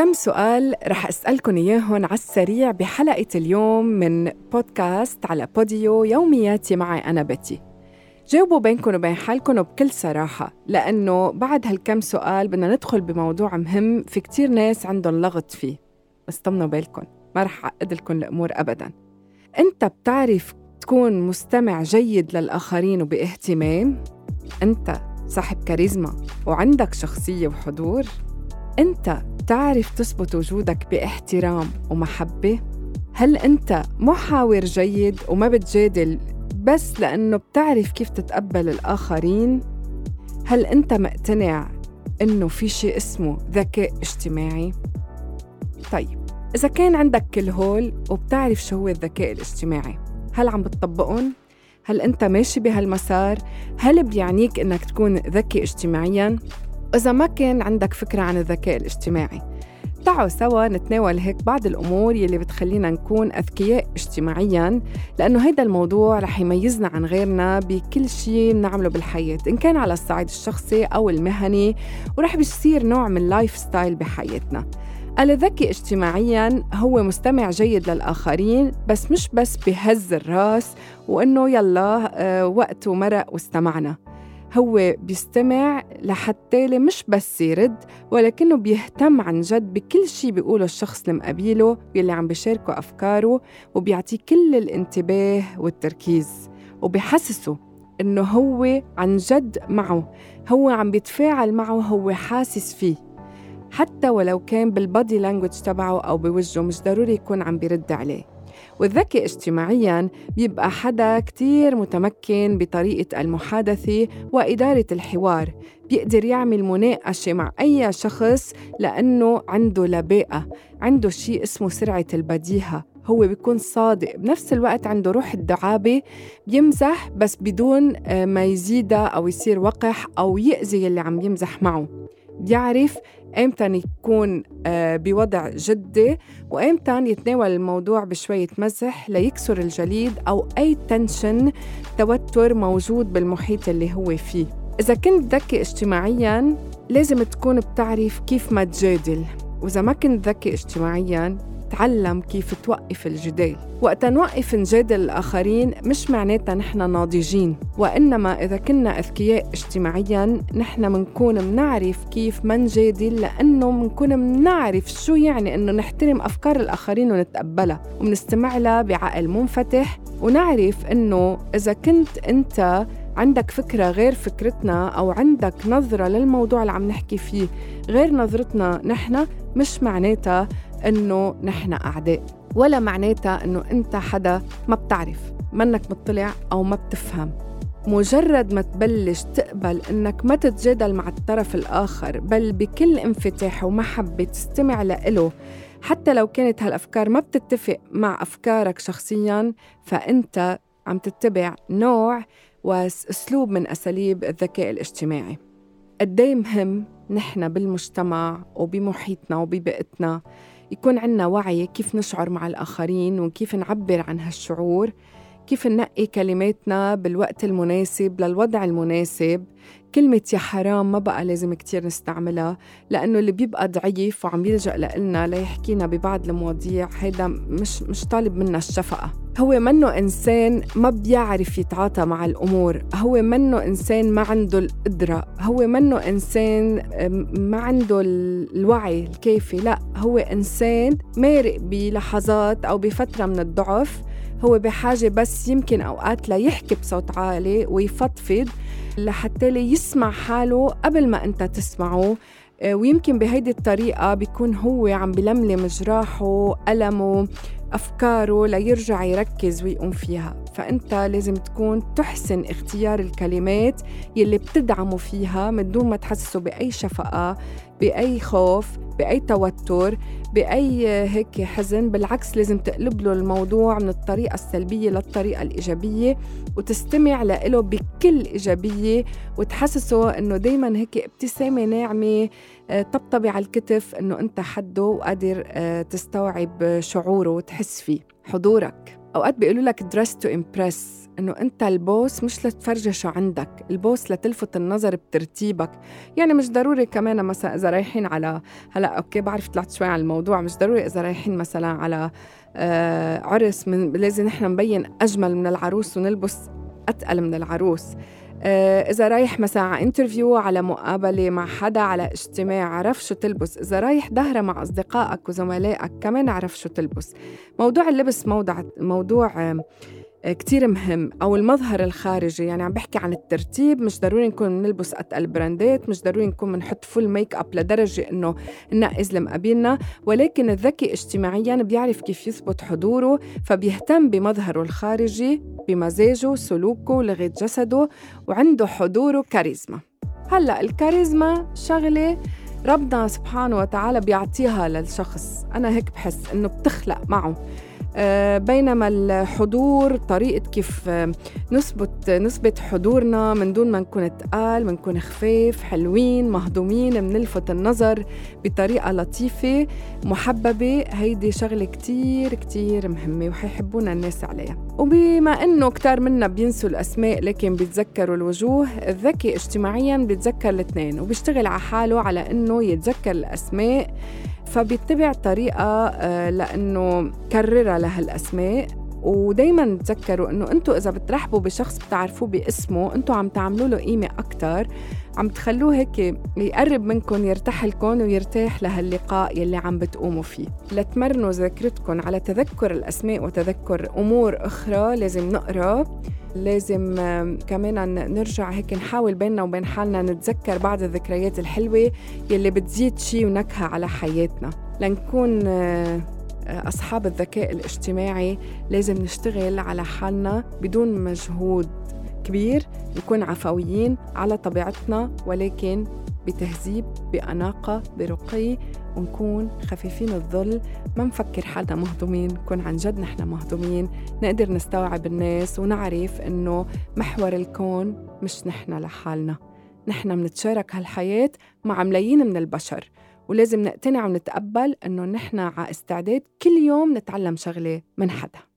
كم سؤال رح أسألكم إياهم على السريع بحلقة اليوم من بودكاست على بوديو يومياتي معي أنا بتي جاوبوا بينكم وبين حالكم وبكل صراحة لأنه بعد هالكم سؤال بدنا ندخل بموضوع مهم في كتير ناس عندهم لغط فيه. بس طمنوا بالكم ما رح أعقد لكم الأمور أبدا. أنت بتعرف تكون مستمع جيد للآخرين وباهتمام؟ أنت صاحب كاريزما وعندك شخصية وحضور؟ أنت بتعرف تثبت وجودك باحترام ومحبة؟ هل أنت محاور جيد وما بتجادل بس لأنه بتعرف كيف تتقبل الآخرين؟ هل أنت مقتنع إنه في شيء اسمه ذكاء اجتماعي؟ طيب إذا كان عندك كل هول وبتعرف شو هو الذكاء الاجتماعي هل عم بتطبقهم؟ هل أنت ماشي بهالمسار؟ هل بيعنيك إنك تكون ذكي اجتماعياً؟ إذا ما كان عندك فكرة عن الذكاء الاجتماعي تعالوا سوا نتناول هيك بعض الأمور يلي بتخلينا نكون أذكياء اجتماعياً لأنه هيدا الموضوع رح يميزنا عن غيرنا بكل شيء بنعمله بالحياة إن كان على الصعيد الشخصي أو المهني ورح بيصير نوع من ال lifestyle بحياتنا. الذكي اجتماعيا هو مستمع جيد للآخرين بس مش بس بهز الرأس وإنه يلا آه، وقت ومرق واستمعنا. هو بيستمع لحتى مش بس يرد ولكنه بيهتم عن جد بكل شيء بيقوله الشخص اللي مقابله يلي عم بيشاركه أفكاره وبيعطيه كل الانتباه والتركيز وبيحسسه إنه هو عن جد معه هو عم بيتفاعل معه هو حاسس فيه. حتى ولو كان بالبادي لانجوج تبعه أو بوجهه مش ضروري يكون عم بيرد عليه. والذكي اجتماعياً بيبقى حدا كتير متمكن بطريقة المحادثة وإدارة الحوار. بيقدر يعمل مناقشة مع أي شخص لأنه عنده لباقة عنده شيء اسمه سرعة البديهة. هو بيكون صادق بنفس الوقت عنده روح الدعابة بيمزح بس بدون آه، ما يزيدها أو يصير وقح أو يأذي اللي عم يمزح معه. بيعرف ايمتى يكون آه، بوضع جدي وايمتى يتناول الموضوع بشوية مزح ليكسر الجليد أو أي تنشن توتر موجود بالمحيط اللي هو فيه. إذا كنت ذكي اجتماعيا لازم تكون بتعرف كيف ما تجادل. وإذا ما كنت ذكي اجتماعيا تعلم كيف توقف الجدال. وقت نوقف نجادل الآخرين مش معناتها نحن ناضجين وإنما إذا كنا أذكياء اجتماعيا نحن منكون منعرف كيف ما نجادل لأنه منكون منعرف شو يعني إنه نحترم أفكار الآخرين ونتقبلها ومنستمع لها بعقل منفتح ونعرف إنه إذا كنت أنت عندك فكرة غير فكرتنا أو عندك نظرة للموضوع اللي عم نحكي فيه غير نظرتنا نحن مش معناتها إنه نحن أعداء ولا معناتها إنه أنت حدا ما بتعرف منك مطلع أو ما بتفهم. مجرد ما تبلش تقبل إنك ما تتجادل مع الطرف الآخر بل بكل انفتاح ومحبة تستمع له حتى لو كانت هالأفكار ما بتتفق مع أفكارك شخصيا فأنت عم تتبع نوع وأسلوب من أساليب الذكاء الاجتماعي. قدي مهم نحن بالمجتمع وبمحيطنا وببيئتنا يكون عنا وعي كيف نشعر مع الآخرين وكيف نعبر عن هالشعور. كيف ننقي كلماتنا بالوقت المناسب للوضع المناسب. كلمة يا حرام ما بقى لازم كتير نستعملها لأنه اللي بيبقى ضعيف وعم يلجأ لنا ليحكينا ببعض المواضيع هيدا مش مش طالب منا الشفقة. هو منه إنسان ما بيعرف يتعاطى مع الأمور هو منه إنسان ما عنده القدرة هو منه إنسان ما عنده الوعي الكافي لا هو إنسان مارق بلحظات أو بفترة من الضعف. هو بحاجة بس يمكن أوقات ليحكي بصوت عالي ويفضفض لحتى يسمع حاله قبل ما أنت تسمعه. آه، ويمكن بهيدي الطريقة بيكون هو عم بلملم جراحه ألمه أفكاره ليرجع يركز ويقوم فيها. فأنت لازم تكون تحسن اختيار الكلمات يلي بتدعمه فيها من دون ما تحسسه بأي شفقة بأي خوف بأي توتر بأي هيك حزن. بالعكس لازم تقلب له الموضوع من الطريقة السلبية للطريقة الإيجابية وتستمع له بكل إيجابية وتحسسه إنه دايما هيك ابتسامة ناعمة آه، طبطبي على الكتف إنه أنت حده وقادر آه، تستوعب شعوره وتحس فيه. حضورك. أوقات بيقولوا لك dress to impress إنه أنت اللبس مش لتفرجي شو عندك اللبس لتلفت النظر بترتيبك. يعني مش ضروري كمان مثلا إذا رايحين على هلا okay بعرف طلعت شوي على الموضوع مش ضروري إذا رايحين مثلا على آه عرس من لازم نحن نبين أجمل من العروس ونلبس أتقل من العروس. إذا رايح مثلا interview على مقابلة مع حدا على اجتماع عرف شو تلبس. إذا رايح ضهرة مع أصدقائك وزملائك كمان عرف شو تلبس. موضوع اللبس موضوع موضوع كتير مهم. أو المظهر الخارجي يعني عم بحكي عن الترتيب مش ضروري نكون بنلبس أتقل براندات مش ضروري نكون بنحط full makeup لدرجة إنه ننقز المقابلنا ولكن الذكي اجتماعيا بيعرف كيف يثبت حضوره فبيهتم بمظهره الخارجي بمزاجه سلوكه لغة جسده وعنده حضور وكاريزما هلأ الكاريزما شغلة ربنا سبحانه وتعالى بيعطيها للشخص. أنا هيك بحس إنه بتخلق معه. بينما الحضور طريقة كيف آه، نثبت نثبت حضورنا من دون ما نكون تقال بنكون خفاف حلوين مهضومين منلفت النظر بطريقة لطيفة محببة. هيدي شغلة كتير كتير مهمة وحيحبونا الناس عليها. وبما إنه كتار منا بينسوا الأسماء لكن بيتذكروا الوجوه الذكي اجتماعيا بيتذكر الاثنين وبيشتغل على حاله على إنه يتذكر الأسماء. فبيتبع طريقة آه، لأنه كررها لهالأسماء. ودايما تذكروا إنه أنتم إذا بترحبوا بشخص بتعرفوه باسمه أنتم عم تعملوا له قيمة أكثر عم تخلوه هيك يقرب منكم يرتاح لكم ويرتاح لهاللقاء يلي عم بتقوموا فيه. لتمرنوا ذاكرتكم على تذكر الأسماء وتذكر أمور أخرى لازم نقرأ. لازم كمان نرجع هيك نحاول بيننا وبين حالنا نتذكر بعض الذكريات الحلوة يلي بتزيد شي ونكهة على حياتنا. لنكون آه، أصحاب الذكاء الاجتماعي لازم نشتغل على حالنا بدون مجهود. كبير نكون عفويين على طبيعتنا ولكن بتهذيب بأناقة برقي ونكون خفيفين الظل. ما نفكر حالنا مهضومين نكون عن جد نحن مهضومين. نقدر نستوعب الناس ونعرف إنه محور الكون مش نحن لحالنا. نحن منتشارك هالحياة مع ملايين من البشر. ولازم نقتنع ونتقبل إنه نحن على استعداد كل يوم نتعلم شغلة من حدا.